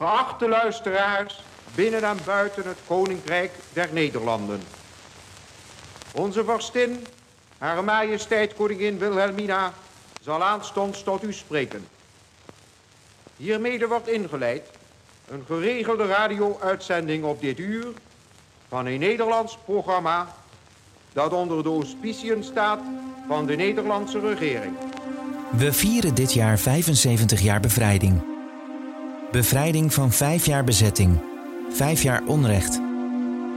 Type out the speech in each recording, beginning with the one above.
Geachte luisteraars, binnen en buiten het Koninkrijk der Nederlanden. Onze vorstin, Hare Majesteit Koningin Wilhelmina, zal aanstonds tot u spreken. Hiermede wordt ingeleid een geregelde radio-uitzending op dit uur van een Nederlands programma dat onder de auspiciën staat van de Nederlandse regering. We vieren dit jaar 75 jaar bevrijding. Bevrijding van vijf jaar bezetting, vijf jaar onrecht.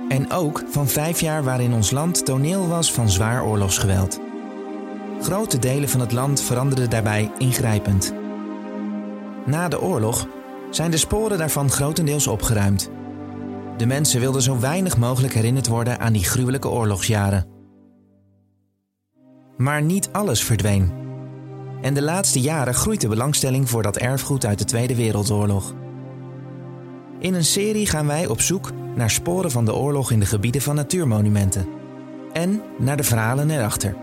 En ook van vijf jaar waarin ons land toneel was van zwaar oorlogsgeweld. Grote delen van het land veranderden daarbij ingrijpend. Na de oorlog zijn de sporen daarvan grotendeels opgeruimd. De mensen wilden zo weinig mogelijk herinnerd worden aan die gruwelijke oorlogsjaren. Maar niet alles verdween. En de laatste jaren groeit de belangstelling voor dat erfgoed uit de Tweede Wereldoorlog. In een serie gaan wij op zoek naar sporen van de oorlog in de gebieden van natuurmonumenten en naar de verhalen erachter.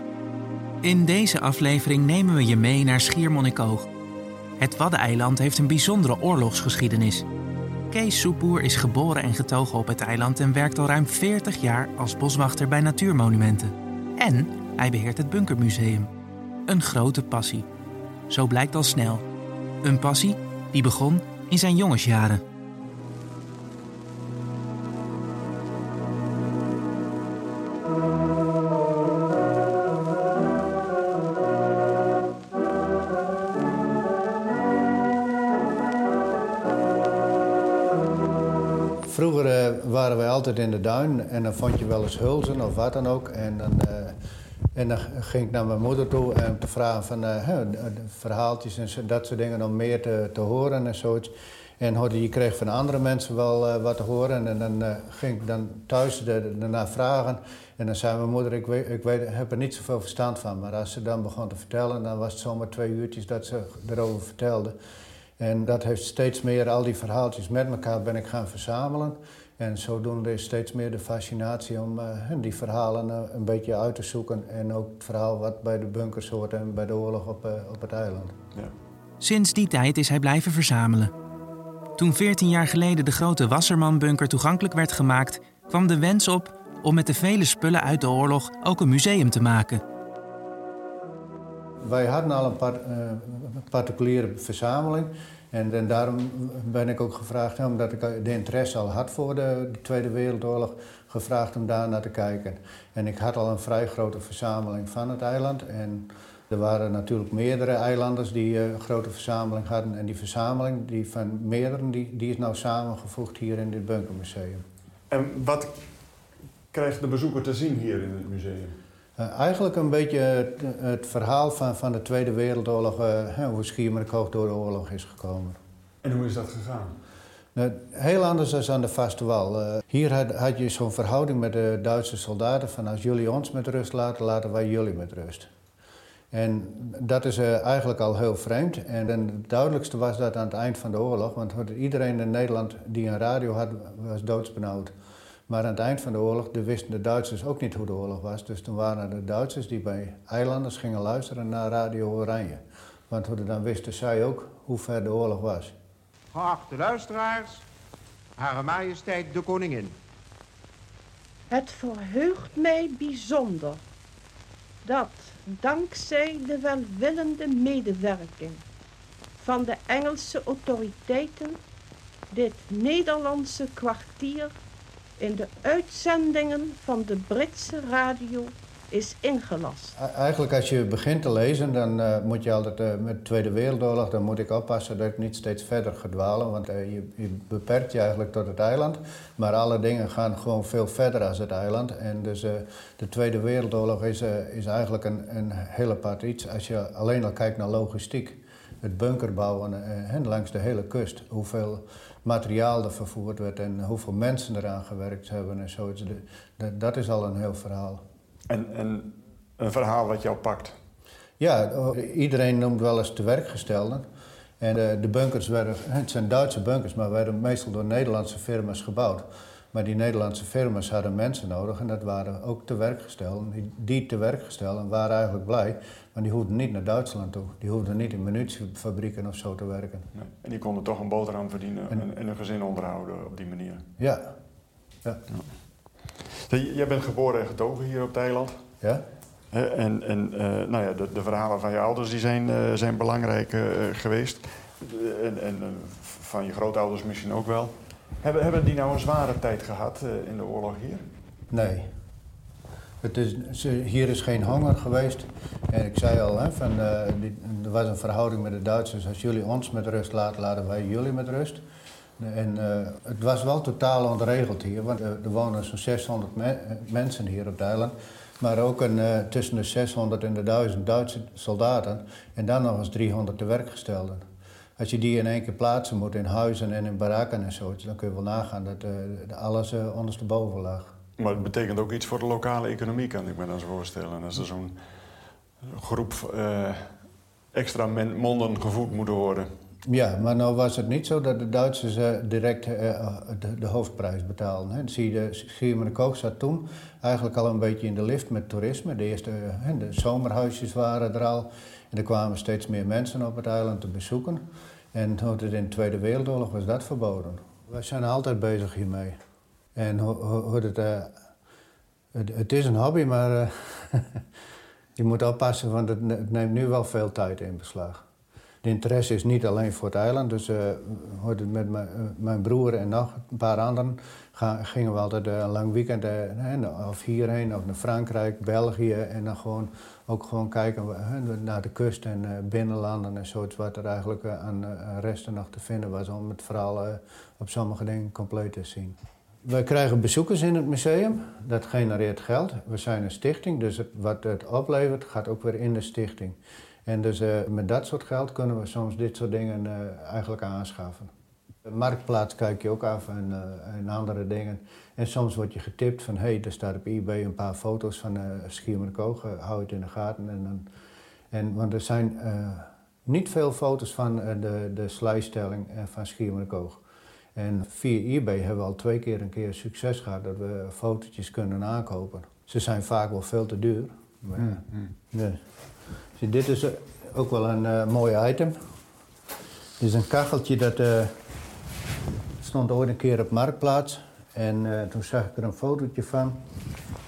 In deze aflevering nemen we je mee naar Schiermonnikoog. Het Waddeneiland heeft een bijzondere oorlogsgeschiedenis. Kees Soepoer is geboren en getogen op het eiland en werkt al ruim 40 jaar als boswachter bij natuurmonumenten. En hij beheert het Bunkermuseum. Een grote passie. Zo blijkt al snel. Een passie die begon in zijn jongensjaren. Vroeger eh, waren wij altijd in de duin en dan vond je wel eens hulzen of wat dan ook. En dan, eh, en dan ging ik naar mijn moeder toe om te vragen van eh, verhaaltjes en dat soort dingen om meer te, te horen en zoiets. En hoorde, je kreeg van andere mensen wel eh, wat te horen en dan eh, ging ik dan thuis daarna vragen. En dan zei mijn moeder, ik, weet, ik weet, heb er niet zoveel verstand van. Maar als ze dan begon te vertellen, dan was het zomaar twee uurtjes dat ze erover vertelde. En dat heeft steeds meer, al die verhaaltjes met elkaar ben ik gaan verzamelen. En zodoende is steeds meer de fascinatie om eh, die verhalen eh, een beetje uit te zoeken. En ook het verhaal wat bij de bunkers hoort en bij de oorlog op, eh, op het eiland. Sinds die tijd is hij blijven verzamelen. Toen 14 jaar geleden de grote Wassermanbunker toegankelijk werd gemaakt, kwam de wens op om met de vele spullen uit de oorlog ook een museum te maken. Wij hadden al een par- eh, particuliere verzameling. En, daarom ben ik ook gevraagd, omdat ik de interesse al had voor de, de Tweede Wereldoorlog, gevraagd om daar naar te kijken. En ik had al een vrij grote verzameling van het eiland. En er waren natuurlijk meerdere eilanders die eh, een grote verzameling hadden. En die verzameling die van meerdere, die, die is nou samengevoegd hier in dit bunkermuseum. En wat krijgt de bezoeker te zien hier in het museum? Eh, eigenlijk een beetje het, het verhaal van, van de Tweede Wereldoorlog, hè, hoe Schiermonnikoog door de oorlog is gekomen. En hoe is dat gegaan? Nou, heel anders dan aan de vaste wal. Eh, hier had, had je zo'n verhouding met de Duitse soldaten van als jullie ons met rust laten, laten wij jullie met rust. En dat is eigenlijk al heel vreemd. En het duidelijkste was dat aan het eind van de oorlog, want iedereen in Nederland die een radio had, was doodsbenauwd. Maar aan het eind van de oorlog de wisten de Duitsers ook niet hoe de oorlog was. Dus toen waren er de Duitsers die bij eilanders gingen luisteren naar Radio Oranje. Want dan wisten zij ook hoe ver de oorlog was. Geachte luisteraars, Hare Majesteit de Koningin. Het verheugt mij bijzonder dat dankzij de welwillende medewerking van de Engelse autoriteiten dit Nederlandse kwartier in de uitzendingen van de Britse radio is ingelast. Eigenlijk als je begint te lezen, dan eh, moet je altijd eh, met de Tweede Wereldoorlog, dan moet ik oppassen dat ik niet steeds verder ga dwalen, want eh, je, je beperkt je eigenlijk tot het eiland. Maar alle dingen gaan gewoon veel verder als het eiland. En dus de Tweede Wereldoorlog is, is eigenlijk een, een apart iets. Als je alleen al kijkt naar logistiek, het bunkerbouwen en langs de hele kust, hoeveel materiaal er vervoerd werd en hoeveel mensen eraan gewerkt hebben en de- dat is al een heel verhaal. En, en een verhaal wat jou pakt. Ja, iedereen noemt wel eens te werkgestelden. En de, de bunkers werden, het zijn Duitse bunkers, maar werden meestal door Nederlandse firma's gebouwd. Maar die Nederlandse firma's hadden mensen nodig en dat waren ook te werkgestelden. Die, die te werkgestelden waren eigenlijk blij, maar die hoefden niet naar Duitsland toe. Die hoefden niet in munitiefabrieken of zo te werken. Nee. En die konden toch een boterham verdienen en, En- en een gezin onderhouden op die manier. Ja, J- Jij bent geboren en getogen hier op het eiland. ja. En, en eh, nou ja, de, de verhalen van je ouders die zijn, eh, zijn belangrijk eh, geweest. En en van je grootouders misschien ook wel. Hebben, hebben die nou een zware tijd gehad eh, in de oorlog hier? Nee. Het is, hier is geen honger geweest. En ik zei al, hè, van, eh, er was een verhouding met de Duitsers. Als jullie ons met rust laten, laten wij jullie met rust. En eh, het was wel totaal ontregeld hier, want er wonen zo'n 600 me- eh, mensen hier op het eiland. Maar ook een, tussen de 600 en de 1000 Duitse soldaten. En dan nog eens 300 te werkgestelden. Als je die in één keer plaatsen moet in huizen en in barakken en zo, dan kun je wel nagaan dat eh, alles eh, ondersteboven lag. Maar het betekent ook iets voor de lokale economie, kan ik me dan voorstellen. Als er zo'n groep eh, extra monden gevoed moeten worden. Ja, maar nou was het niet zo dat de Duitsers eh, direct eh, de, de hoofdprijs betaalden. Hè. Zie je, de Kook zat toen eigenlijk al een beetje in de lift met toerisme. De eerste eh, de zomerhuisjes waren er al. En er kwamen steeds meer mensen op het eiland te bezoeken. En het in de Tweede Wereldoorlog was dat verboden. Wij zijn altijd bezig hiermee. En hoe, het, het, het is een hobby, maar je moet oppassen, want het neemt nu wel veel tijd in beslag. De interesse is niet alleen voor het eiland, dus het met mijn, eh, mijn broer en nog een paar anderen gingen we altijd eh, een lang weekend hè, of hierheen of naar Frankrijk, België en dan gewoon ook gewoon kijken hè, naar de kust en binnenlanden en zoiets wat er eigenlijk aan resten nog te vinden was om het verhaal op sommige dingen compleet te zien. Wij krijgen bezoekers in het museum, dat genereert geld. We zijn een stichting, dus wat het oplevert gaat ook weer in de stichting. En dus eh, met dat soort geld kunnen we soms dit soort dingen eh, eigenlijk aanschaffen. De marktplaats kijk je ook af en, eh, en andere dingen. En soms word je getipt van, hé, hey, er staat op eBay een paar foto's van uh, Schiermonnikoog, uh, hou het in de gaten. En, dan, en, want er zijn uh, niet veel foto's van uh, de, de slijstelling uh, van Schiermonnikoog. En via eBay hebben we al twee keer een keer succes gehad dat we fotootjes kunnen aankopen. Ze zijn vaak wel veel te duur. Maar, mm, mm. Dit is ook wel een uh, mooi item. Dit is een kacheltje dat uh, stond ooit een keer op Marktplaats. En toen zag ik er een fotootje van.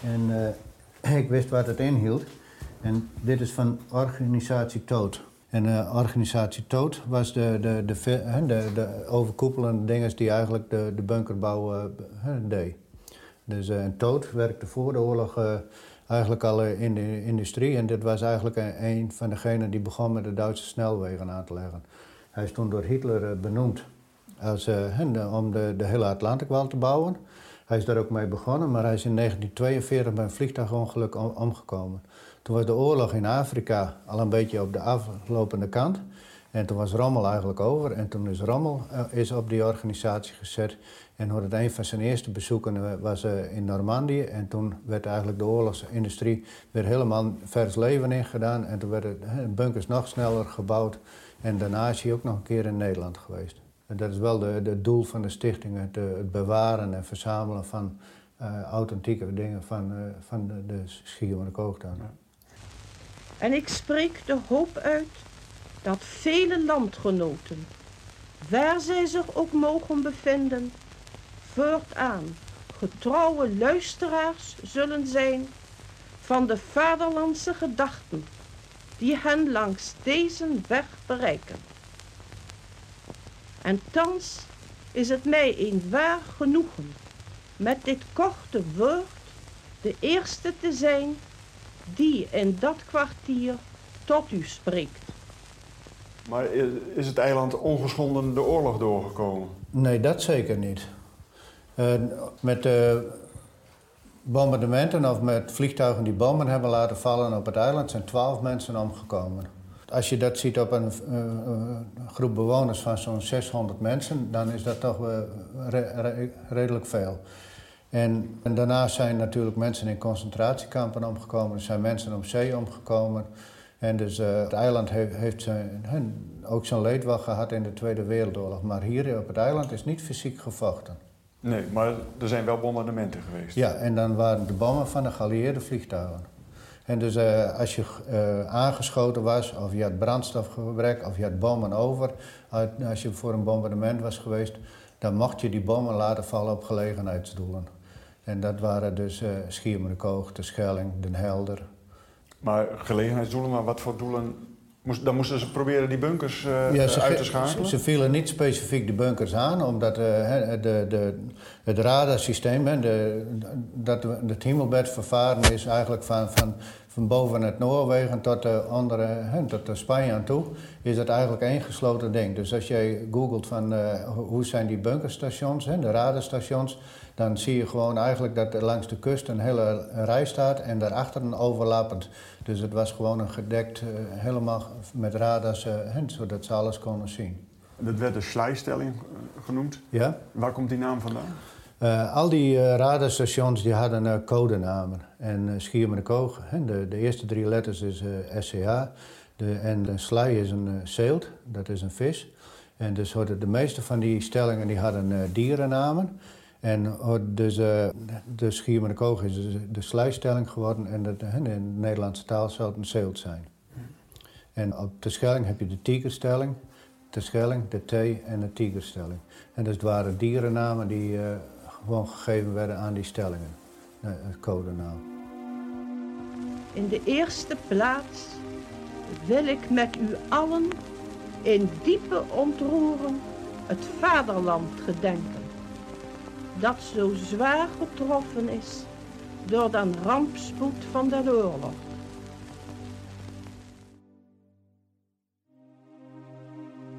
En ik wist wat het inhield. En dit is van organisatie Toot. En organisatie Toot was de, de, de, de, de, de overkoepelende dingen die eigenlijk de, de bunkerbouw deed. Dus uh, Toot werkte voor de oorlog eigenlijk al in de industrie. En dit was eigenlijk een, een van degenen die begon met de Duitse snelwegen aan te leggen. Hij is toen door Hitler benoemd als, om de, de hele Atlantikwal te bouwen. Hij is daar ook mee begonnen, maar hij is in 1942 bij een vliegtuigongeluk om, omgekomen. Toen was de oorlog in Afrika al een beetje op de aflopende kant. En toen was Rommel eigenlijk over. En toen is Rommel is op die organisatie gezet. En het een van zijn eerste bezoeken was uh, in Normandië. En toen werd eigenlijk de oorlogsindustrie weer helemaal vers leven ingedaan. En toen werden de bunkers nog sneller gebouwd. En daarna is hij ook nog een keer in Nederland geweest. En dat is wel het doel van de stichting. Het, uh, het bewaren en verzamelen van authentieke dingen van, van de, de Schiermonnikoog dan. Ja. En ik spreek de hoop uit dat vele landgenoten, waar zij zich ook mogen bevinden, voortaan getrouwe luisteraars zullen zijn van de vaderlandse gedachten die hen langs deze weg bereiken. En thans is het mij een waar genoegen met dit korte woord de eerste te zijn die in dat kwartier tot u spreekt. Maar is het eiland ongeschonden de oorlog doorgekomen? Nee, dat zeker niet. Uh, met bombardementen of met vliegtuigen die bommen hebben laten vallen op het eiland zijn twaalf mensen omgekomen. Als je dat ziet op een uh, groep bewoners van zo'n 600 mensen, dan is dat toch re re redelijk veel. En, en, daarnaast zijn natuurlijk mensen in concentratiekampen omgekomen. Er zijn mensen op zee omgekomen. En dus het eiland heeft, ook zijn leed wel gehad in de Tweede Wereldoorlog. Maar hier op het eiland is niet fysiek gevochten. Nee, maar er zijn wel bombardementen geweest. Ja, en dan waren de bommen van de geallieerde vliegtuigen. En dus eh, als je eh, aangeschoten was, of je had brandstofgebrek, of je had bommen over, uit- als je voor een bombardement was geweest, dan mocht je die bommen laten vallen op gelegenheidsdoelen. En dat waren dus uh, Schiermonnikoog, de Schelling, Den Helder. Maar gelegenheidsdoelen, maar wat voor doelen? Moest, dan moesten ze proberen die bunkers eh, Ja, ze, uit te schakelen? ze vielen niet specifiek de bunkers aan, omdat eh, hè, de, de, het radarsysteem, hè, de, dat het hemelbed vervaren is eigenlijk van, van, van boven het Noorwegen tot, de andere, hè, tot de Spanje aan toe, is het eigenlijk één gesloten ding. Dus als jij googelt van eh, ho- hoe zijn die bunkerstations, hè, de radarstations, dan zie je gewoon eigenlijk dat er langs de kust een hele rij staat en daarachter een overlappend. Dus het was gewoon een gedekt, eh, helemaal met radars, eh, zodat ze alles konden zien. Dat werd de slijstelling eh, genoemd. Ja? Waar komt die naam vandaan? Al die eh, radarstations die hadden eh, codenamen. En uh, Schiermonnikoog, de, de eerste drie letters is SCH. De, en de slij is een zeelt, dat is een vis. En dus hadden de meeste van die stellingen die hadden dierennamen. En ho- dus eh, de Schiermonnikoog is dus de slijstelling geworden. En dat, in de Nederlandse taal zou het een zeelt zijn. En op de Schelling heb je de tigerstelling, de Schelling, de thee en de tigerstelling. En dus het waren dierennamen die eh, gewoon gegeven werden aan die stellingen. Het codenaam. In de eerste plaats wil ik met u allen in diepe ontroering het vaderland gedenken, dat zo zwaar getroffen is door de rampspoed van de oorlog.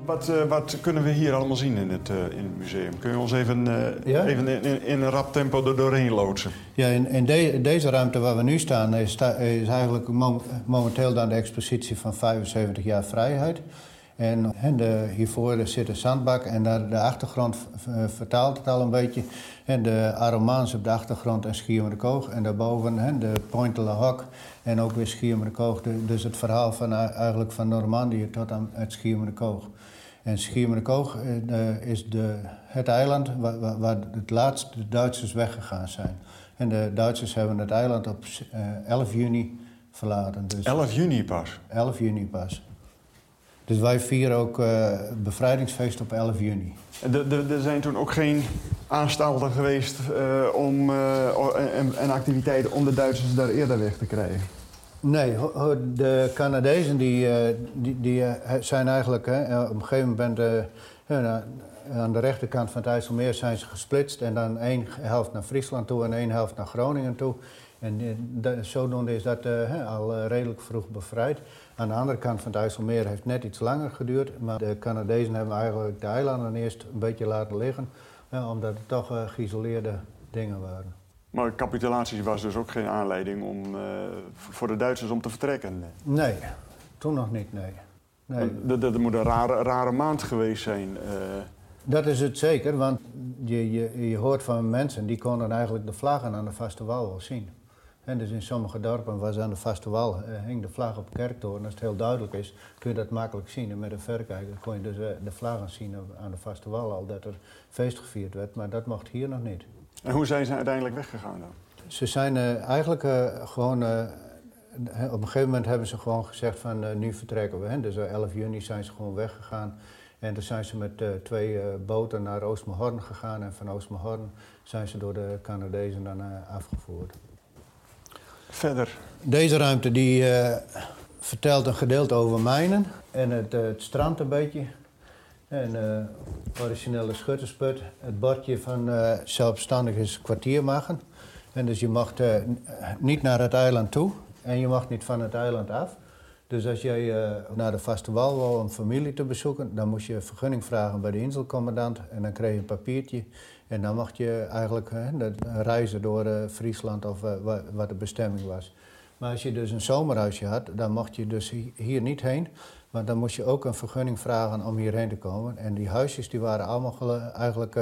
Wat, eh, wat kunnen we hier allemaal zien in het, eh, in het museum? Kun je ons even, eh, Ja? even in, in, in een rap tempo er doorheen loodsen? Ja, in, in de- deze ruimte waar we nu staan is, is eigenlijk mo- momenteel dan de expositie van 75 jaar vrijheid. En, en de, hiervoor er zit een zandbak en daar, de achtergrond eh, vertaalt het al een beetje. En de Aromaans op de achtergrond en Schiermonnikoog. En daarboven hè, de Pointe la Hoc en ook weer Schiermonnikoog. De- Dus het verhaal van, eh, eigenlijk van Normandië tot aan het Schiermonnikoog. En Schiermonnikoog eh, eh, is de, het eiland waar, waar, waar het laatst de Duitsers weggegaan zijn. En de Duitsers hebben het eiland op eh, 11 juni verlaten. Dus 11 juni pas. 11 juni pas. Dus wij vieren ook eh, bevrijdingsfeest op 11 juni. Er zijn toen ook geen aanstalten geweest eh, om, eh, en, en activiteiten om de Duitsers daar eerder weg te krijgen. Nee, de Canadezen die, die, die zijn eigenlijk hè, op een gegeven moment nou, aan de rechterkant van het IJsselmeer zijn ze gesplitst en dan één helft naar Friesland toe en één helft naar Groningen toe. En zodoende is dat al redelijk vroeg bevrijd. Aan de andere kant van het IJsselmeer heeft het net iets langer geduurd, maar de Canadezen hebben eigenlijk de eilanden eerst een beetje laten liggen, omdat het toch eh, geïsoleerde dingen waren. Maar capitulatie was dus ook geen aanleiding om, eh, voor de Duitsers om te vertrekken. Nee, toen nog niet, nee. nee. Dat, dat moet een rare, rare maand geweest zijn. eh. Dat is het zeker, want je, je, je hoort van mensen die konden eigenlijk de vlaggen aan de vaste wal wel zien. En dus in sommige dorpen was aan de vaste wal eh, hing de vlag op kerktoren. Als het heel duidelijk is, kun je dat makkelijk zien. En met een verrekijker kon je dus eh, de vlaggen zien aan de vaste wal al dat er feest gevierd werd. Maar dat mocht hier nog niet. En hoe zijn ze uiteindelijk weggegaan dan? Ze zijn eh, eigenlijk gewoon. op een gegeven moment hebben ze gewoon gezegd van nu vertrekken we. Hè. Dus eh, 11 juni zijn ze gewoon weggegaan. En toen zijn ze met twee boten naar Oostmahorn gegaan. En van Oostmahorn zijn ze door de Canadezen dan afgevoerd. Verder. Deze ruimte die eh, vertelt een gedeelte over mijnen en het, eh, het strand een beetje. En eh originele schuttersput. Het bordje van eh, zelfstandig is kwartiermachen. En dus je mag niet naar het eiland toe en je mag niet van het eiland af. Dus als jij eh, naar de vaste wal wou om familie te bezoeken, dan moest je vergunning vragen bij de inselcommandant. En dan kreeg je een papiertje. En dan mocht je eigenlijk reizen door eh, Friesland of wa- wat de bestemming was. Maar als je dus een zomerhuisje had, dan mocht je dus hi- hier niet heen. Maar dan moest je ook een vergunning vragen om hierheen te komen. En die huisjes die waren allemaal eigenlijk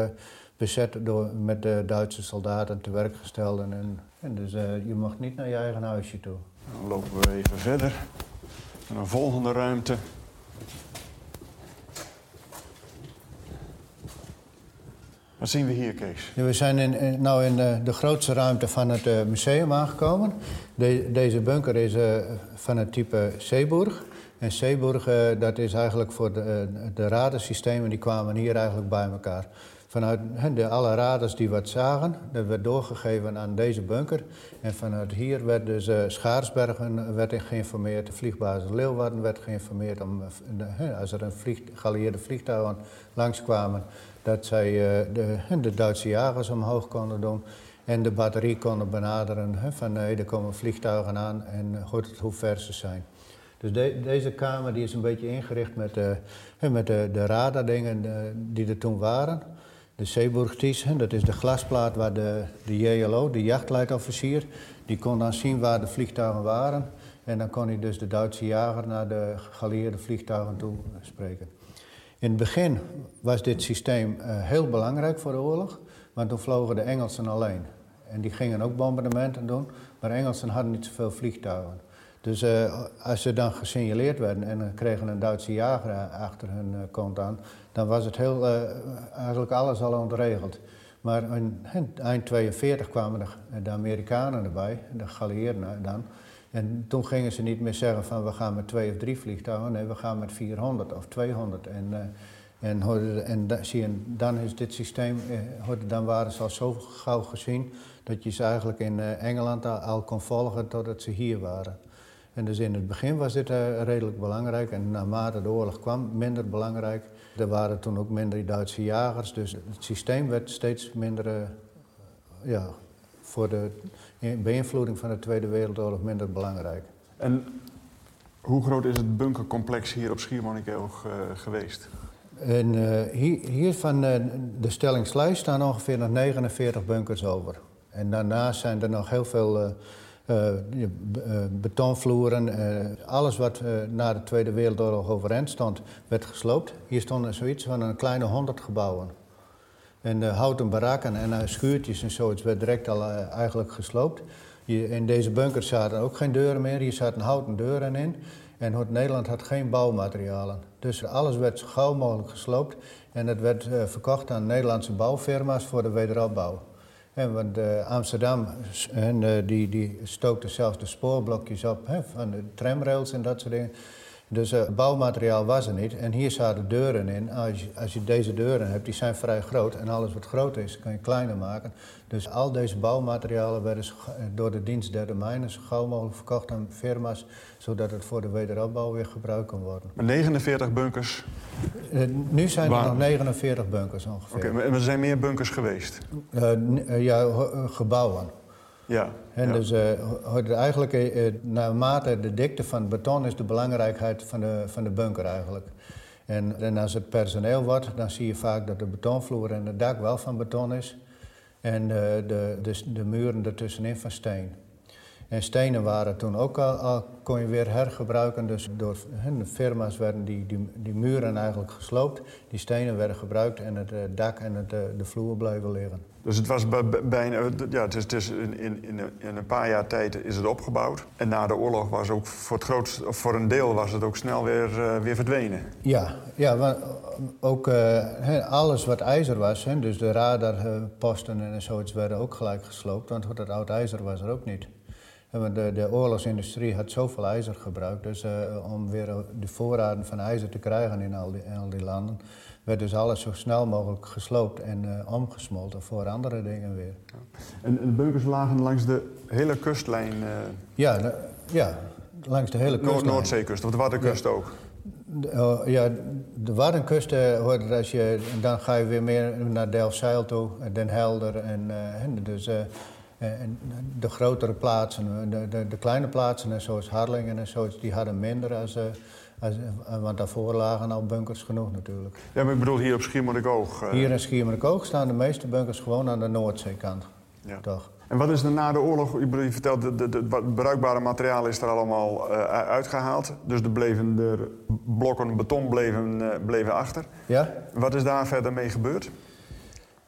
bezet door, met de Duitse soldaten, te werk gestelden. En, en dus je mocht niet naar je eigen huisje toe. Dan lopen we even verder. Een volgende ruimte. Wat zien we hier, Kees? We zijn in, in- nou in eh, de grootste ruimte van het eh, museum aangekomen. De- deze bunker is eh, van het type Zeeburg. En Zeeburg, dat is eigenlijk voor de, de radarsystemen, die kwamen hier eigenlijk bij elkaar. Vanuit de, alle radars die wat zagen, dat werd doorgegeven aan deze bunker. En vanuit hier werd dus eh, Schaarsbergen werd geïnformeerd, de vliegbasis Leeuwarden werd geïnformeerd om, eh, als er een vlieg, geallieerde vliegtuigen langskwamen, dat zij eh, de, Duitse jagers omhoog konden doen. En de batterie konden benaderen van nee, er komen vliegtuigen aan en eh, hoort het hoe ver ze zijn. Dus de- deze kamer die is een beetje ingericht met, eh, met de, de radardingen eh, die er toen waren. De Zeeburgties, dat is de glasplaat waar de, de JLO, de jachtleidofficier, die kon dan zien waar de vliegtuigen waren. En dan kon hij dus de Duitse jager naar de geallieerde vliegtuigen toe spreken. In het begin was dit systeem eh, heel belangrijk voor de oorlog, want toen vlogen de Engelsen alleen. En die gingen ook bombardementen doen, maar Engelsen hadden niet zoveel vliegtuigen. Dus eh, als ze dan gesignaleerd werden en kregen een Duitse jager achter hun eh, kont aan, dan was het heel, eh, eigenlijk alles al ontregeld. Maar in in eind 42 kwamen de, Amerikanen erbij, de geallieerden dan. En toen gingen ze niet meer zeggen van we gaan met twee of drie vliegtuigen, nee we gaan met 400 of 200. En, eh, en, dan is dit systeem, eh, dan waren ze al zo gauw gezien dat je ze eigenlijk in Engeland al, kon volgen totdat ze hier waren. En dus in het begin was dit redelijk belangrijk en naarmate de oorlog kwam, minder belangrijk. Er waren toen ook minder Duitse jagers, dus het systeem werd steeds minder, eh, ja, voor de beïnvloeding van de Tweede Wereldoorlog minder belangrijk. En hoe groot is het bunkercomplex hier op Schiermonnikoog eh, geweest? En eh, hier, hier van eh, de stelling Sluis staan ongeveer nog 49 bunkers over. En daarnaast zijn er nog heel veel eh, eh, betonvloeren. eh, alles wat na de Tweede Wereldoorlog overeind stond, werd gesloopt. Hier stonden zoiets van een kleine 100 gebouwen. En houten barakken en schuurtjes en zoiets werd direct al eigenlijk gesloopt. In deze bunkers zaten ook geen deuren meer. Hier zaten houten deuren in. En Nederland had geen bouwmaterialen. Dus alles werd zo gauw mogelijk gesloopt. En het werd verkocht aan Nederlandse bouwfirma's voor de wederopbouw. Want eh, Amsterdam en, eh, die, die stookte zelfs de spoorblokjes op van de tramrails en dat soort dingen. Dus eh, bouwmateriaal was er niet. En hier zaten deuren in. Als je, als je deze deuren hebt, die zijn vrij groot. En alles wat groot is, kan je kleiner maken. Dus al deze bouwmaterialen werden door de dienst der domeinen zo gauw mogelijk verkocht aan firma's. Zodat het voor de wederopbouw weer gebruikt kan worden. Maar 49 bunkers. Eh, nu zijn er nog 49 bunkers ongeveer. Oké, maar er zijn meer bunkers geweest. Eh, eh, ja, gebouwen. Ja. En ja. dus eigenlijk, naarmate de dikte van het beton is de belangrijkheid van de, van de bunker eigenlijk. En, en als het personeel wordt, dan zie je vaak dat de betonvloer en het dak wel van beton is. En de, de, de muren ertussenin van steen. En stenen waren toen ook al, al kon je weer hergebruiken. Dus door de firma's werden die, die, die muren eigenlijk gesloopt. Die stenen werden gebruikt en het eh, dak en het, eh, de vloer bleven liggen. Dus het was bij- bij- bijna, ja, het is, het is in, in, in, een- paar jaar tijd is het opgebouwd. En na de oorlog was ook voor, het grootste, voor een deel was het ook snel weer, eh, weer verdwenen. Ja, ja want ook eh, alles wat ijzer was, hè, dus de radarposten en zoiets werden ook gelijk gesloopt, want dat oud ijzer was er ook niet. De, de oorlogsindustrie had zoveel ijzer gebruikt, dus eh, om weer de voorraden van ijzer te krijgen in al die, in al die landen, werd dus alles zo snel mogelijk gesloopt en eh, omgesmolten voor andere dingen weer. En de bunkers lagen langs de hele kustlijn, eh, Ja, de- ja langs de hele Noord- kustlijn. Noordzeekust, of de Waddenkust ook. De- oh, ja, de Waddenkust, eh, hoort als je, dan ga je weer meer naar Delfzijl toe, eh, Den Helder en, eh, en dus eh, en de grotere plaatsen, eh, de, de, de kleine plaatsen, eh, zoals Harlingen en zoiets, die hadden minder als, eh, als, eh, want daarvoor lagen al bunkers genoeg natuurlijk. Ja, maar ik bedoel hier op Schiermonnikoog. eh, Hier in Schiermonnikoog staan de meeste bunkers gewoon aan de Noordzeekant, ja. toch? En wat is er na de oorlog? Je vertelt, de, de, de, het bruikbare materiaal is er allemaal eh, uitgehaald. Dus er bleven er blokken beton bleven, eh, bleven achter. Ja? Wat is daar verder mee gebeurd?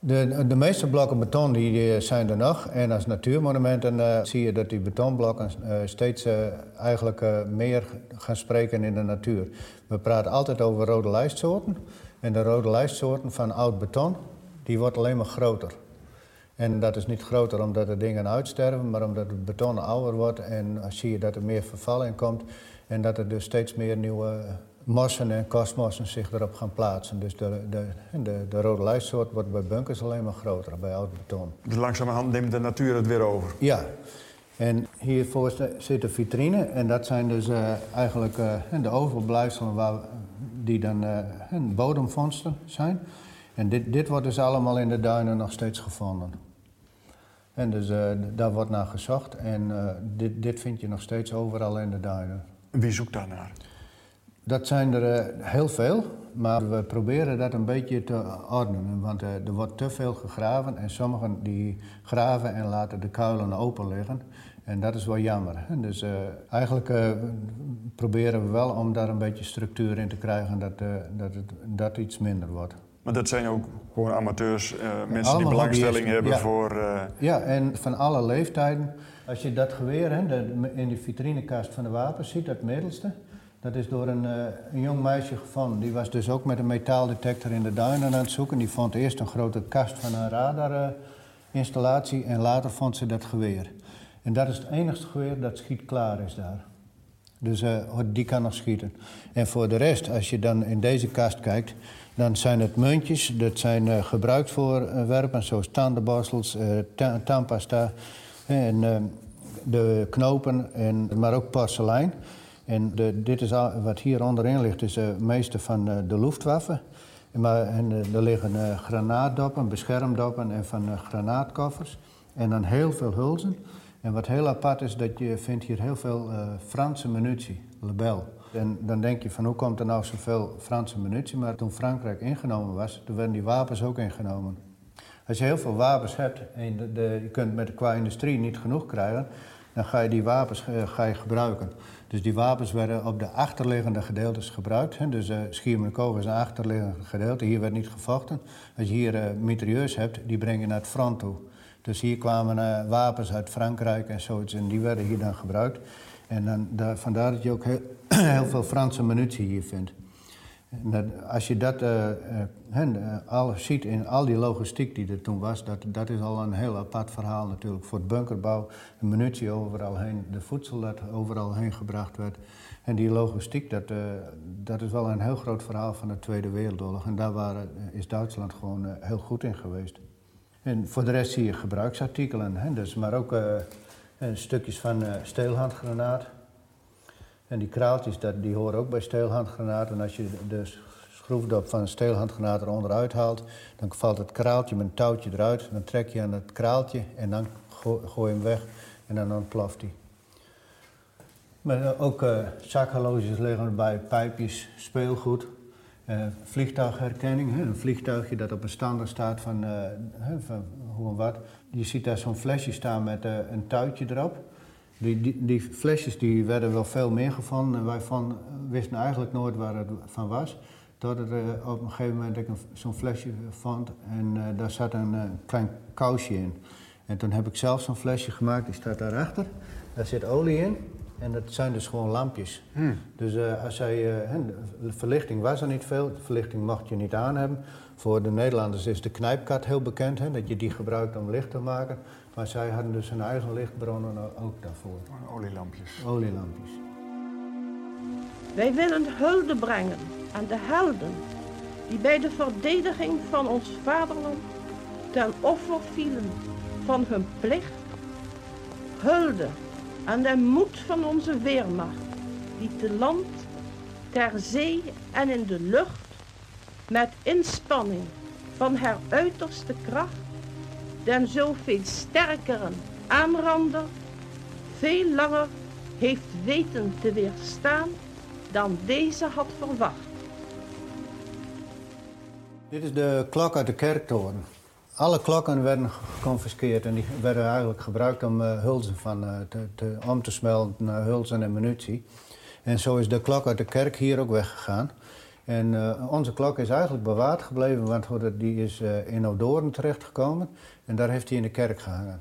De, de meeste blokken beton die, zijn er nog. En als natuurmonumenten eh, zie je dat die betonblokken eh, steeds eh, eigenlijk meer gaan spreken in de natuur. We praten altijd over rode lijstsoorten. En de rode lijstsoorten van oud beton, die wordt alleen maar groter. En dat is niet groter omdat de dingen uitsterven, maar omdat het beton ouder wordt en zie je dat er meer verval in komt en dat er dus steeds meer nieuwe mossen en kostmossen zich erop gaan plaatsen. Dus de, de, de, de rode lijstsoort wordt bij bunkers alleen maar groter, bij oud beton. Dus langzamerhand neemt de natuur het weer over. Ja, en hiervoor zit een vitrine en dat zijn dus uh, eigenlijk uh, de overblijfselen waar, die dan uh, bodemvondsten zijn. En dit, dit wordt dus allemaal in de duinen nog steeds gevonden. En dus daar wordt naar gezocht en dit, dit vind je nog steeds overal in de duinen. Wie zoekt daar naar? Dat zijn er heel veel, maar we proberen dat een beetje te ordenen. Want er wordt te veel gegraven en sommigen die graven en laten de kuilen open liggen. En dat is wel jammer. Dus uh, eigenlijk uh, proberen we wel om daar een beetje structuur in te krijgen dat, uh, dat het dat iets minder wordt. Maar dat zijn ook gewoon amateurs, mensen die belangstelling hebben ja. voor... Ja, en van alle leeftijden. Als je dat geweer hè, in de vitrinekast van de wapens ziet, dat middelste... Dat is door een, een jong meisje gevonden. Die was dus ook met een metaaldetector in de duinen aan het zoeken. Die vond eerst een grote kast van een radarinstallatie en later vond ze dat geweer. En dat is het enigste geweer dat schietklaar is daar. Dus uh, die kan nog schieten. En voor de rest, als je dan in deze kast kijkt, dan zijn het muntjes. Dat zijn uh, gebruiksvoorwerpen zoals tandenborstels, ta tandpasta en de knopen, en, maar ook porselein. En dit is wat hier onderin ligt, is het meeste van de Luftwaffe. Maar, en, er liggen granaatdoppen, beschermdoppen en van granaatkoffers. En dan heel veel hulzen. En wat heel apart is, dat je vindt hier heel veel Franse munitie, lebel. En dan denk je van hoe komt er nou zoveel Franse munitie? Maar toen Frankrijk ingenomen was, toen werden die wapens ook ingenomen. Als je heel veel wapens hebt en de, je kunt met qua industrie niet genoeg krijgen, dan ga je die wapens ga je gebruiken. Dus die wapens werden op de achterliggende gedeeltes gebruikt. Hè. Dus uh, is een achterliggende gedeelte, hier werd niet gevochten. Als je hier uh, hebt, die breng je naar het front toe. Dus hier kwamen uh, wapens uit Frankrijk en zoiets en die werden hier dan gebruikt. En dan, daar, vandaar dat je ook heel, heel, veel Franse munitie hier vindt. Als je dat uh, uh, al ziet in al die logistiek die er toen was, dat, dat is al een heel apart verhaal natuurlijk. Voor het bunkerbouw, de munitie overal heen, de voedsel dat overal heen gebracht werd. En die logistiek, dat, dat is wel een heel groot verhaal van de Tweede Wereldoorlog. En daar is Duitsland gewoon heel goed in geweest. En voor de rest zie je gebruiksartikelen, hè, dus, maar ook stukjes van steelhandgranaat. En die kraaltjes, dat, die horen ook bij steelhandgranaat. En als je de schroefdop van een steelhandgranaat eronder uithaalt, dan valt het kraaltje met een touwtje eruit. Dan trek je aan het kraaltje en dan gooi je hem weg en dan ontploft hij. Maar ook uh, zakhorloges liggen erbij, pijpjes, speelgoed. Uh, vliegtuigherkenning, een vliegtuigje dat op een stander staat van, hoe en wat. Je ziet daar zo'n flesje staan met een tuitje erop. Die, die, die, flesjes die werden wel veel meer gevonden en wij van, wisten eigenlijk nooit waar het van was. Totdat er op een gegeven moment ik zo'n flesje vond en daar zat een klein kousje in. En toen heb ik zelf zo'n flesje gemaakt, die staat daarachter. Daar zit olie in en dat zijn dus gewoon lampjes. Hmm. Dus als zij, verlichting was er niet veel, verlichting mocht je niet aan hebben. Voor de Nederlanders is de knijpkat heel bekend, hè, dat je die gebruikt om licht te maken. Maar zij hadden dus hun eigen lichtbronnen ook daarvoor. Olielampjes. Olielampjes. Wij willen hulde brengen aan de helden die bij de verdediging van ons vaderland ten offer vielen van hun plicht. Hulde aan de moed van onze weermacht, die te land, ter zee en in de lucht met inspanning van haar uiterste kracht den zoveel sterkeren aanrander veel langer heeft weten te weerstaan dan deze had verwacht. Dit is de klok uit de kerktoren. Alle klokken werden geconfiskeerd en die werden eigenlijk gebruikt om uh, hulzen van, uh, te, te, om te smelten naar hulzen en munitie. En zo is de klok uit de kerk hier ook weggegaan. En uh, onze klok is eigenlijk bewaard gebleven, want die is in Odoorn terechtgekomen. En daar heeft hij in de kerk gehangen.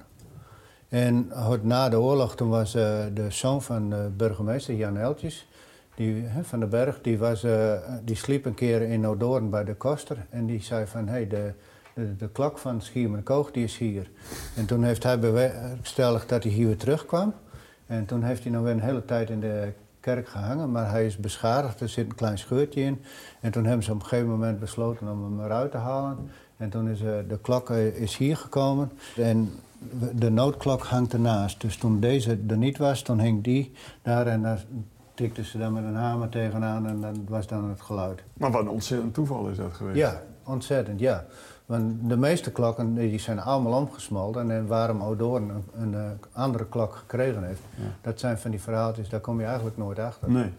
En na de oorlog, toen was de zoon van burgemeester Jan Eltjes, die, van den Berg, die, was, die sliep een keer in Odoorn bij de koster. En die zei van, hé, hey, de de, de klok van Schiermonnikoog die is hier. En toen heeft hij bewerkstelligd dat hij hier weer terugkwam. En toen heeft hij nog weer een hele tijd in de kerk gehangen, maar hij is beschadigd. Er zit een klein scheurtje in. En toen hebben ze op een gegeven moment besloten om hem eruit te halen. En toen is uh, de klok uh, is hier gekomen. En de noodklok hangt ernaast. Dus toen deze er niet was, toen hing die daar en daar tikten ze dan met een hamer tegenaan en dat was dan het geluid. Maar wat een ontzettend toeval is dat geweest. Ja, ontzettend, ja. Want de meeste klokken die zijn allemaal omgesmolten. En waarom Odoorn een, een, een, andere klok gekregen heeft, ja. dat zijn van die verhaaltjes, daar kom je eigenlijk nooit achter. Nee.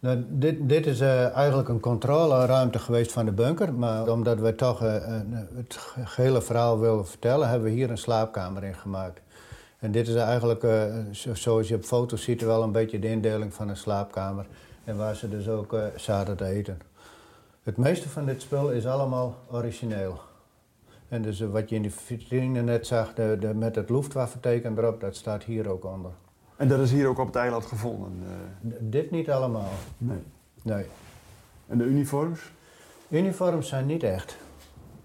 Nou, dit, dit is uh, eigenlijk een controleruimte geweest van de bunker. Maar omdat we toch uh, het hele verhaal willen vertellen, hebben we hier een slaapkamer in gemaakt. En dit is eigenlijk, uh, zoals je op foto's ziet, wel een beetje de indeling van een slaapkamer. En waar ze dus ook zaten te eten. Het meeste van dit spul is allemaal origineel. En dus wat je in de vitrine net zag, de, de, met het Luftwaffe-teken erop, dat staat hier ook onder. En dat is hier ook op het eiland gevonden? Uh... Dit niet allemaal. Nee. Nee. En de uniforms? Uniforms zijn niet echt.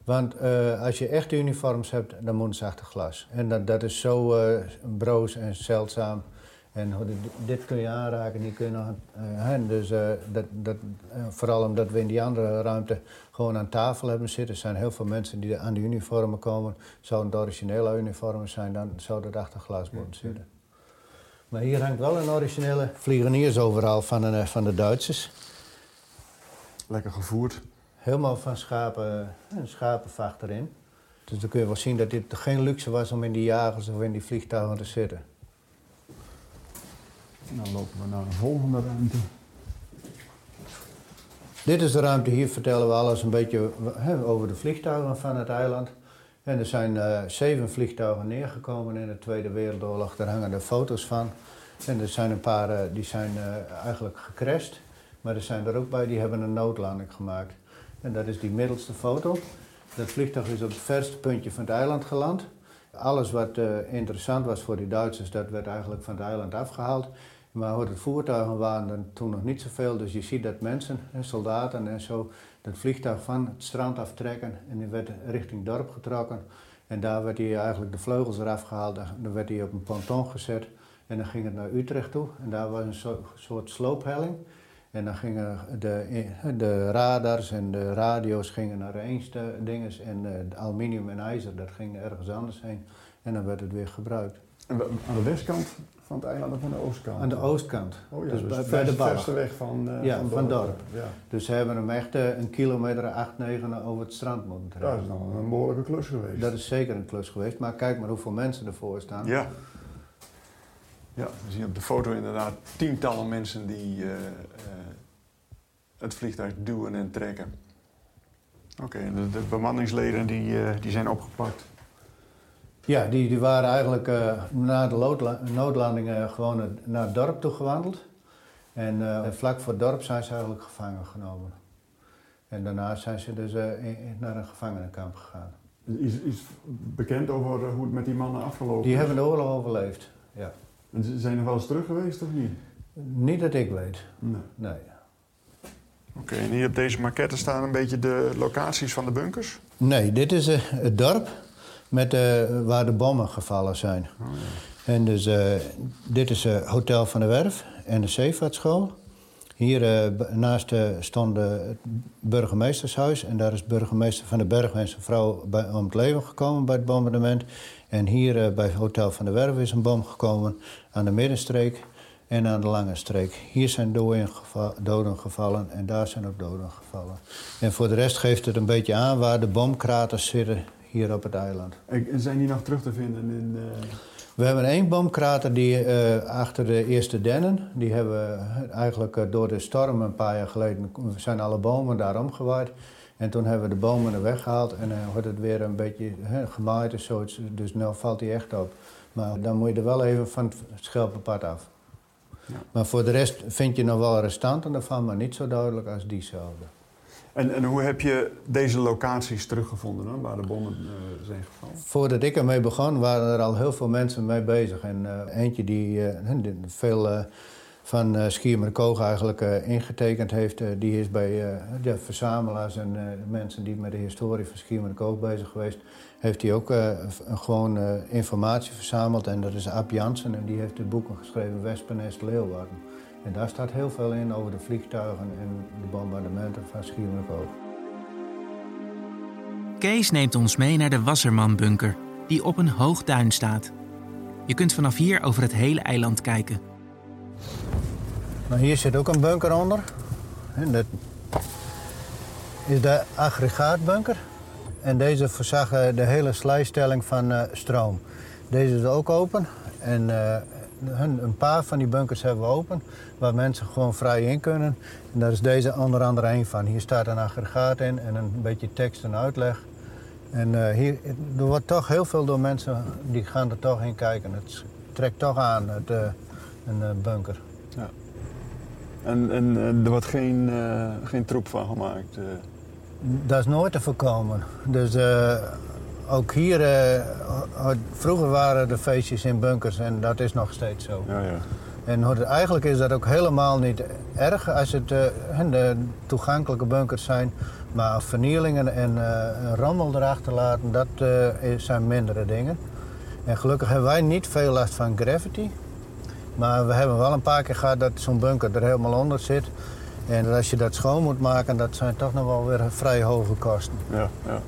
Want uh, als je echte uniforms hebt, dan moeten ze achter glas. En dat, dat is zo uh, broos en zeldzaam. En dit kun je aanraken, die kun je nog... Uh, dus dat, dat, vooral omdat we in die andere ruimte gewoon aan tafel hebben zitten. Er zijn heel veel mensen die aan de uniformen komen. Zouden het originele uniformen zijn, dan zou dat achter glas zitten. Maar hier hangt wel een originele vliegeniers overal van de, van de Duitsers. Lekker gevoerd. Helemaal van schapen, een schapenvacht erin. Dus dan kun je wel zien dat dit geen luxe was om in die jagers of in die vliegtuigen te zitten. Dan lopen we naar de volgende ruimte. Dit is de ruimte, hier vertellen we alles een beetje over de vliegtuigen van het eiland. En er zijn uh, zeven vliegtuigen neergekomen in de Tweede Wereldoorlog. Daar hangen er foto's van. En er zijn een paar uh, die zijn uh, eigenlijk gecrashed. Maar er zijn er ook bij die hebben een noodlanding gemaakt. En dat is die middelste foto. Dat vliegtuig is op het verste puntje van het eiland geland. Alles wat interessant was voor die Duitsers, dat werd eigenlijk van het eiland afgehaald. Maar hoe het voertuigen waren er toen nog niet zoveel. Dus je ziet dat mensen, soldaten en zo, dat vliegtuig van het strand aftrekken. En die werd richting dorp getrokken. En daar werd hij eigenlijk de vleugels eraf gehaald. Dan werd hij op een ponton gezet. En dan ging het naar Utrecht toe. En daar was een soort sloophelling. En dan gingen de, de radars en de radio's gingen naar de dinges. En de aluminium en ijzer, dat ging ergens anders heen. En dan werd het weer gebruikt. Aan de westkant van het eiland of aan de oostkant? Aan de oostkant. Oh ja, dus, dus bij, de verste weg van, uh, ja, van, van dorp. Ja. Dus ze hebben hem echt uh, een kilometer, acht, negen over het strand moeten trekken. Dat is dan een behoorlijke klus geweest. Dat is zeker een klus geweest, maar kijk maar hoeveel mensen ervoor staan. Ja. Ja, we zien op de foto inderdaad tientallen mensen die uh, het vliegtuig duwen en trekken. Oké, okay, de, de, bemanningsleden die, die zijn opgepakt. Ja, die, die waren eigenlijk uh, na de noodlanding uh, gewoon naar het dorp toe gewandeld. En uh, vlak voor het dorp zijn ze eigenlijk gevangen genomen. En daarna zijn ze dus in, naar een gevangenenkamp gegaan. Is, is bekend over hoe het met die mannen afgelopen Die is? hebben de oorlog overleefd, ja. En zijn er wel eens terug geweest of niet? Niet dat ik weet. Nee. nee. Oké, okay, en hier op deze maquette staan een beetje de locaties van de bunkers? Nee, dit is het dorp met, uh, waar de bommen gevallen zijn. Oh, ja. En dus uh, dit is het uh, Hotel van de Werf en de Zeevaartschool. Hier naast stond het burgemeestershuis en daar is burgemeester van de Berg en zijn vrouw bij, om het leven gekomen bij het bombardement. En hier bij het Hotel van de Werf is een bom gekomen aan de middenstreek en aan de lange streek. Hier zijn doden, geva doden gevallen en daar zijn ook doden gevallen. En voor de rest geeft het een beetje aan waar de bomkraters zitten hier op het eiland. En zijn die nog terug te vinden in... Uh... We hebben één boomkrater die uh, achter de eerste dennen. Die hebben eigenlijk uh, door de storm een paar jaar geleden... zijn alle bomen daar omgewaaid. En toen hebben we de bomen er weggehaald en dan wordt het weer een beetje hè, gemaaid en zo. Dus nu valt hij echt op. Maar dan moet je er wel even van het schelpenpad af. Ja. Maar voor de rest vind je nog wel restanten ervan, maar niet zo duidelijk als diezelfde. En, en hoe heb je deze locaties teruggevonden waar de bommen uh, zijn gevallen? Voordat ik ermee begon, waren er al heel veel mensen mee bezig. En uh, eentje die uh, veel van uh, Schiermerkoog eigenlijk ingetekend heeft. Die is bij de verzamelaars en mensen die met de historie van Schiermerkoog bezig geweest. Heeft hij ook gewoon informatie verzameld. En dat is Ab Jansen en die heeft de boeken geschreven Wespennest Leeuwarden. En daar staat heel veel in over de vliegtuigen en de bombardementen van Schiermerkoog. Kees neemt ons mee naar de Wassermanbunker, die op een hoog duin staat. Je kunt vanaf hier over het hele eiland kijken. Nou, hier zit ook een bunker onder. En dat is de aggregaatbunker. En deze voorzag de hele slijstelling van uh, stroom. Deze is ook open. En uh, een paar van die bunkers hebben we open, waar mensen gewoon vrij in kunnen. En daar is deze onder andere een van. Hier staat een aggregaat in en een beetje tekst en uitleg. En uh, hier, er wordt toch heel veel door mensen, die gaan er toch in kijken. Het trekt toch aan, het, uh, een bunker. Ja. En, en er wordt geen, uh, geen troep van gemaakt? Dat is nooit te voorkomen. Dus ook hier, vroeger waren de feestjes in bunkers en dat is nog steeds zo. Ja, ja. En eigenlijk is dat ook helemaal niet erg als het de toegankelijke bunkers zijn. Maar vernielingen en uh, rommel erachter laten, dat uh, zijn mindere dingen. En gelukkig hebben wij niet veel last van gravity. Maar we hebben wel een paar keer gehad dat zo'n bunker er helemaal onder zit. En als je dat schoon moet maken, dat zijn toch nog wel weer vrij hoge kosten. Ja, ja.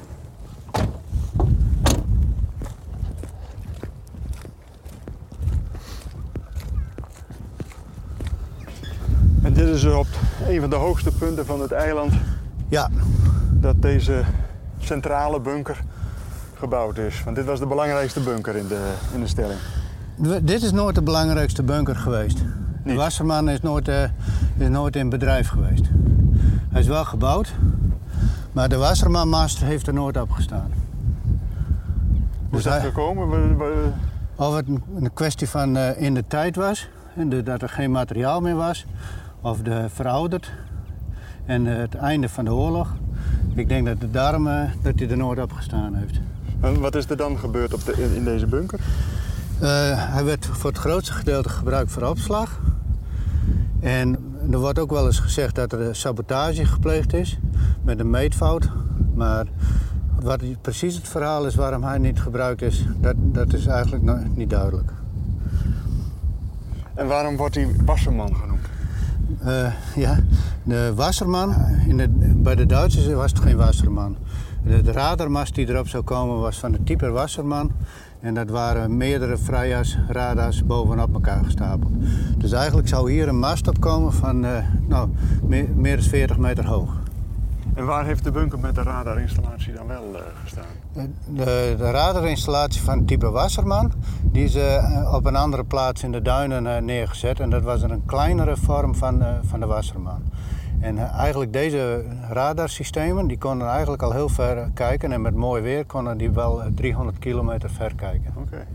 En dit is op een van de hoogste punten van het eiland. Ja. Dat deze centrale bunker gebouwd is. Want dit was de belangrijkste bunker in de, in de stelling. Dit is nooit de belangrijkste bunker geweest. De Wasserman is nooit, uh, is nooit in bedrijf geweest. Hij is wel gebouwd, maar de Wassermanmast heeft er nooit op gestaan. Hoe is dus dat gekomen? Of het een kwestie van uh, in de tijd was, en de, dat er geen materiaal meer was, of de verouderd en het einde van de oorlog. Ik denk dat het daarom dat hij er nooit op gestaan heeft. En wat is er dan gebeurd op de, in deze bunker? Uh, hij werd voor het grootste gedeelte gebruikt voor opslag. En er wordt ook wel eens gezegd dat er sabotage gepleegd is met een meetfout. Maar wat precies het verhaal is waarom hij niet gebruikt is, dat, dat is eigenlijk niet duidelijk. En waarom wordt hij Wasserman genoemd? Uh, ja, de Wasserman, in de, bij de Duitsers was het geen Wasserman. De, radarmast die erop zou komen was van de type Wasserman. En dat waren meerdere vrijheidsradars bovenop elkaar gestapeld. Dus eigenlijk zou hier een mast opkomen van uh, nou, meer, dan 40 meter hoog. En waar heeft de bunker met de radarinstallatie dan wel uh, gestaan? De, de, radarinstallatie van type Wasserman die is uh, op een andere plaats in de duinen neergezet. En dat was een kleinere vorm van, van de Wasserman. En eigenlijk deze radarsystemen die konden eigenlijk al heel ver kijken. En met mooi weer konden die wel 300 kilometer ver kijken. Okay.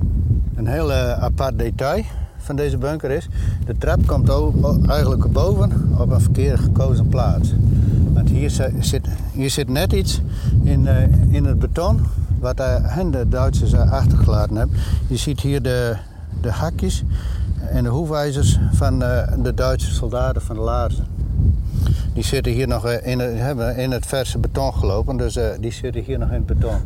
Een heel apart detail van deze bunker is... de trap komt eigenlijk boven op een verkeerd gekozen plaats. Hier zit, hier zit net iets in, uh, in het beton... wat uh, de Duitsers achtergelaten hebben. Je ziet hier de, de hakjes en de hoefijzers van de Duitse soldaten van de laarzen. Die zitten hier nog eh, in het, hebben in het verse beton gelopen, dus die zitten hier nog in het beton.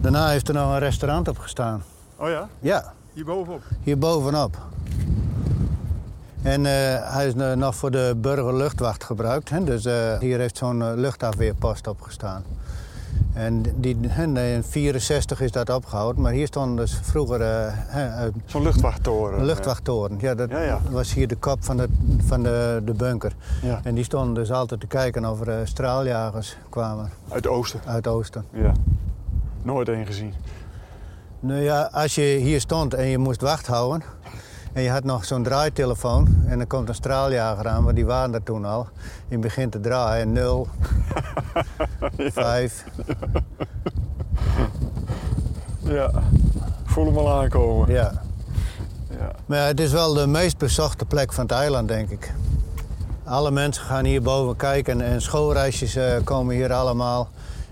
Daarna heeft er nog een restaurant op gestaan. Oh ja? Ja. Hier bovenop? En uh, hij is nog voor de burgerluchtwacht gebruikt. Hè? Dus uh, hier heeft zo'n luchtafweerpost op gestaan. En die, in 64 is dat opgehouden, maar hier stond dus vroeger... Uh, Zo'n luchtwachttoren. Een luchtwachttoren, ja. Dat was hier de kop van de, van de, de bunker. Ja. En die stonden dus altijd te kijken of er straaljagers kwamen. Uit het oosten? Uit het oosten. Ja. Nooit één gezien? Nou ja, als je hier stond en je moest wacht houden... En je had nog zo'n draaitelefoon en dan komt een straaljager aan, want die waren er toen al. Je begint te draaien, 0, 5. Ja, voel hem al aankomen. Ja. ja. Maar ja, het is wel de meest bezochte plek van het eiland, denk ik. Alle mensen gaan hier boven kijken en schoolreisjes uh, komen hier allemaal.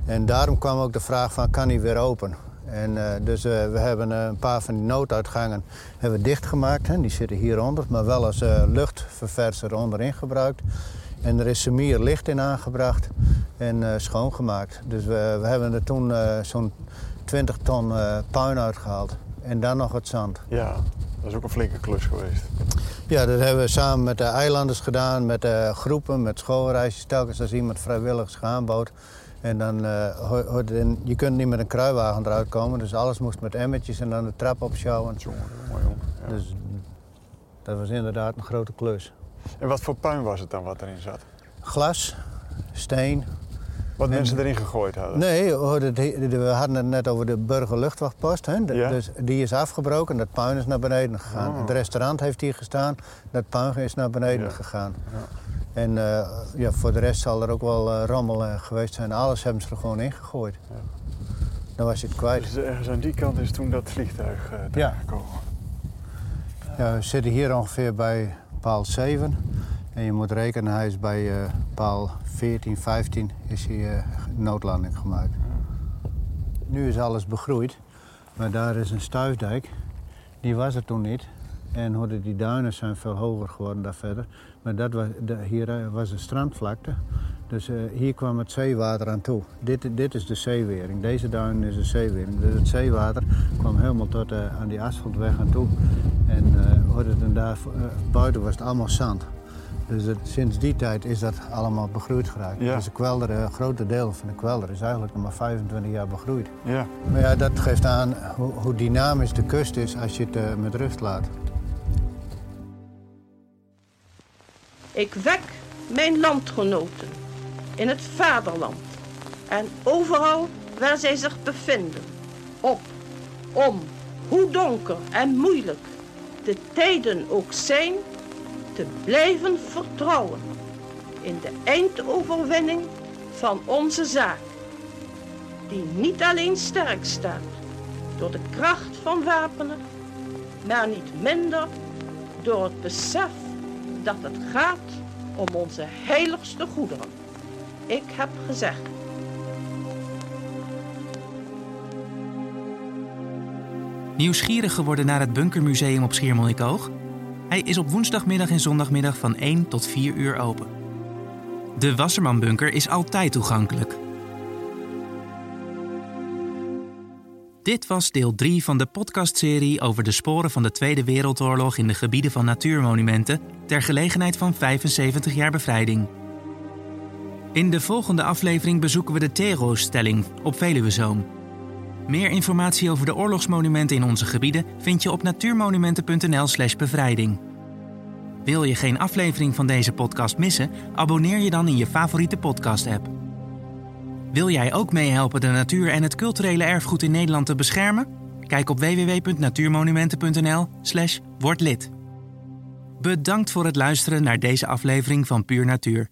En daarom kwam ook de vraag van, kan hij weer open? En, uh, dus uh, we hebben een paar van die nooduitgangen hebben we dichtgemaakt. Hè. Die zitten hieronder, maar wel als luchtververser onderin gebruikt. En er is semier licht in aangebracht en schoongemaakt. Dus we, we hebben er toen zo'n 20 ton puin uitgehaald. En dan nog het zand. Ja, dat is ook een flinke klus geweest. Ja, dat hebben we samen met de eilanders gedaan, met groepen, met schoolreisjes. Telkens als iemand vrijwilligers aanbood. En dan, uh, je kunt niet met een kruiwagen eruit komen, dus alles moest met emmertjes en dan de trap opschouwen. Jongen. Ja. Dus dat was inderdaad een grote klus. En wat voor puin was het dan wat erin zat? Glas, steen. Wat en, mensen erin gegooid hadden? Nee, we hadden het net over de burgerluchtwachtpost. Hè? Ja? Dus die is afgebroken, dat puin is naar beneden gegaan. Oh. Het restaurant heeft hier gestaan, dat puin is naar beneden Ja. gegaan. Ja. En uh, ja, voor de rest zal er ook wel uh, rommel uh, geweest zijn. Alles hebben ze er gewoon ingegooid. Ja. Dan was je het kwijt. Dus ergens aan die kant is toen dat vliegtuig Ja. gekomen. Ja, we zitten hier ongeveer bij paal 7. En je moet rekenen, hij is bij paal 14, 15 is hij noodlanding gemaakt. Nu is alles begroeid, maar daar is een stuifdijk. Die was er toen niet. En hoorde die duinen zijn veel hoger geworden daar verder. Maar dat was, de, hier was een strandvlakte. Dus uh, hier kwam het zeewater aan toe. Dit, dit is de zeewering. Deze duin is de zeewering. Dus het zeewater kwam helemaal tot uh, aan die asfaltweg aan toe. En uh, hoorde het daar, buiten was het allemaal zand. Dus het, sinds die tijd is dat allemaal begroeid geraakt. Ja. Dus de kwelder, een grote deel van de kwelder is eigenlijk nog maar 25 jaar begroeid. Ja. Maar ja, dat geeft aan hoe, hoe dynamisch de kust is als je het met rust laat. Ik wek mijn landgenoten in het vaderland. En overal waar zij zich bevinden. Op om, hoe donker en moeilijk de tijden ook zijn, te blijven vertrouwen in de eindoverwinning van onze zaak, die niet alleen sterk staat door de kracht van wapenen, maar niet minder door het besef dat het gaat om onze heiligste goederen. Ik heb gezegd. Nieuwsgierig geworden naar het Bunkermuseum op Schiermonnikoog? Hij is op woensdagmiddag en zondagmiddag van 1 tot 4 uur open. De Wassermanbunker is altijd toegankelijk. Dit was deel 3 van de podcastserie over de sporen van de Tweede Wereldoorlog in de gebieden van natuurmonumenten ter gelegenheid van 75 jaar bevrijding. In de volgende aflevering bezoeken we de Tero-stelling op Veluwezoom. Meer informatie over de oorlogsmonumenten in onze gebieden vind je op natuurmonumenten.nl/slash bevrijding. Wil je geen aflevering van deze podcast missen? Abonneer je dan in je favoriete podcast-app. Wil jij ook meehelpen de natuur en het culturele erfgoed in Nederland te beschermen? Kijk op www.natuurmonumenten.nl/slash. Bedankt voor het luisteren naar deze aflevering van Puur Natuur.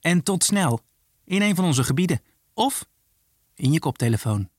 En tot snel in een van onze gebieden of in je koptelefoon.